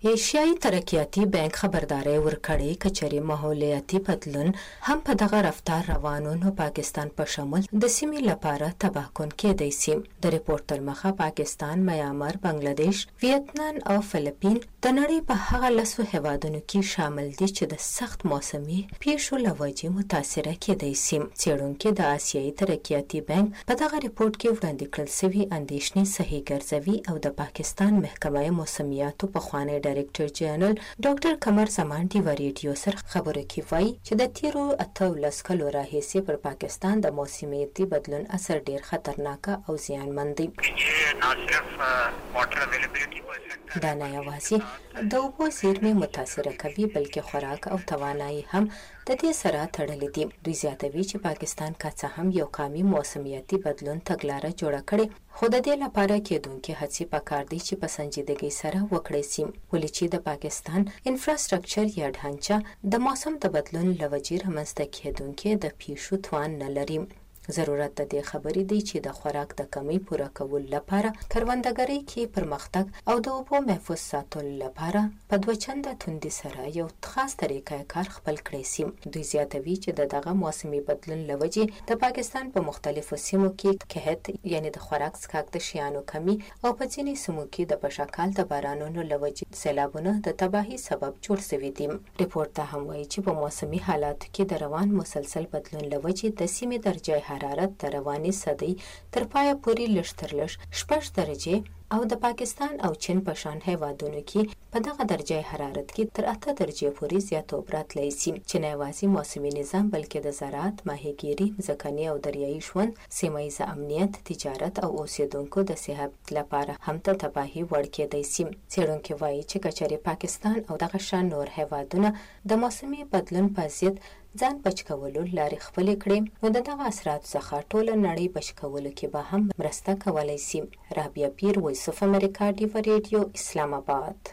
ایشیايي ترقیاتي بانک خبرداری ورکړی، که چېرې ماحولیاتي بدلون هم په دغه رفتار روان و، نو پاکستان په شمول د سیمې لپاره تباه کن کېدای شي. د رپورټ تر مخه پاکستان، میامار، بنګله دېش، ویتنان او فلپین د نړۍ په هغه لسو هېوادونو کې شامل دي چې د سخت موسمي پېښو له وجې متاثره کېدای شي. څېړونکي د اسیايي ترقیاتي بانک په دغه رپوټ کې وړاندې کړل شوي اندېښنې صحیح ګرځوي او د پاکستان محکمه موسمیاتو پخوانی ډایرکټر جنرل ډاکټر قمر زمان ډیوه رېډیو سره خبرو کې وايي چې د تېرو اته لس کلو راهیسې پر پاکستان د موسمیاتي بدلون اثر ډېر خطرناک او زیانمن دی. دا نه یوازې د اوبو زېرمې متاثره کوي بلکې خوراک او توانایي هم. د دې سره تړلې دي. دوی زیاتوي چې پاکستان که څه هم یو قامي موسمیاتي بدلون تګلاره جوړه کړې، خو د دې لپاره کېدونکې هڅې په کار دي چې په سنجیدګۍ سره وکړای شي، ولې چې د پاکستان انفراسټرکچر یا ډهانچه د موسم د بدلون له وجې رامنځته کېدونکې د پېښو توان نه لري. ضرورت د دې خبرې دی چې د خوراک د کمۍ پوره کولو لپاره، کروندګرۍ کې پرمختګ او د اوبو محفوظ ساتلو لپاره په دوه چنده توندي سره یو خاص طریقه کار خپل کړای شي. دوی زیاتوي چې د دغه موسمي بدلون له وجې د پاکستان په مختلفو سیمو کې قحط یعنې د خوراک څښاک د شیانو کمي او په ځینې سیمو کې د پشکال د بارانونو له وجې سیلابونه د تباهي سبب جوړ شوي دي. رپورټ دا هم وايي چې په موسمي حالاتو کې د روان مسلسل بدلون له وجې د سیمې درجه حرارت د روانې صدۍ تر پایه پورې لږ تر لږ شپږ درجې او د پاکستان او چین په شان هیوادونو کې په دغه درجه حرارت کې تر اته درجې پورې زیاتوب راتلای شي چې نه یوازې موسمي نظام بلکې د زراعت، ماهیګیري، مځکني او دریایي ژوند سیمه ییز امنیت، تجارت او اوسېدونکو د صحت لپاره هم د تباهي وړ کېدای شي. څېړونکي وايي چې که چېرې پاکستان او دغه شان نور هېوادونه د موسمي بدلون په ضد ځان بچ کولو لارې خپلې کړې، نو د دغه اثراتو څخه ټوله نړۍ بچ کولو کې به هم مرسته کولای شي. رابعه پیر ویسوف امریکا ډیوه ریډیو اسلام اباد.